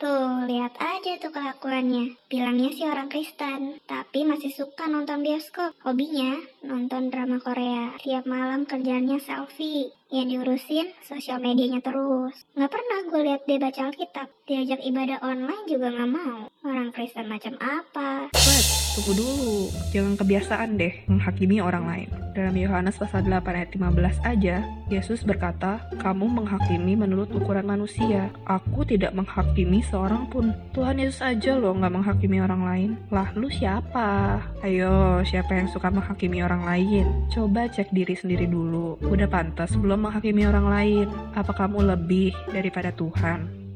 Tuh, lihat aja tuh kelakuannya. Bilangnya sih orang Kristen, tapi masih suka nonton bioskop. Hobinya nonton drama Korea. Tiap malam kerjanya selfie. Yang diurusin sosial medianya terus. Nggak pernah gue lihat dia baca Alkitab. Diajak ibadah online juga nggak mau. Orang Kristen macam apa? Wait, tunggu dulu. Jangan kebiasaan deh menghakimi orang lain. Dalam Yohanes pasal 8 ayat 15 aja, Yesus berkata, kamu menghakimi menurut ukuran manusia. Aku tidak menghakimi seorang pun. Tuhan Yesus aja loh nggak menghakimi orang lain. Lah, lu siapa? Ayo, siapa yang suka menghakimi orang lain? Coba cek diri sendiri dulu. Udah pantas belum menghakimi orang lain? Apa kamu lebih daripada Tuhan?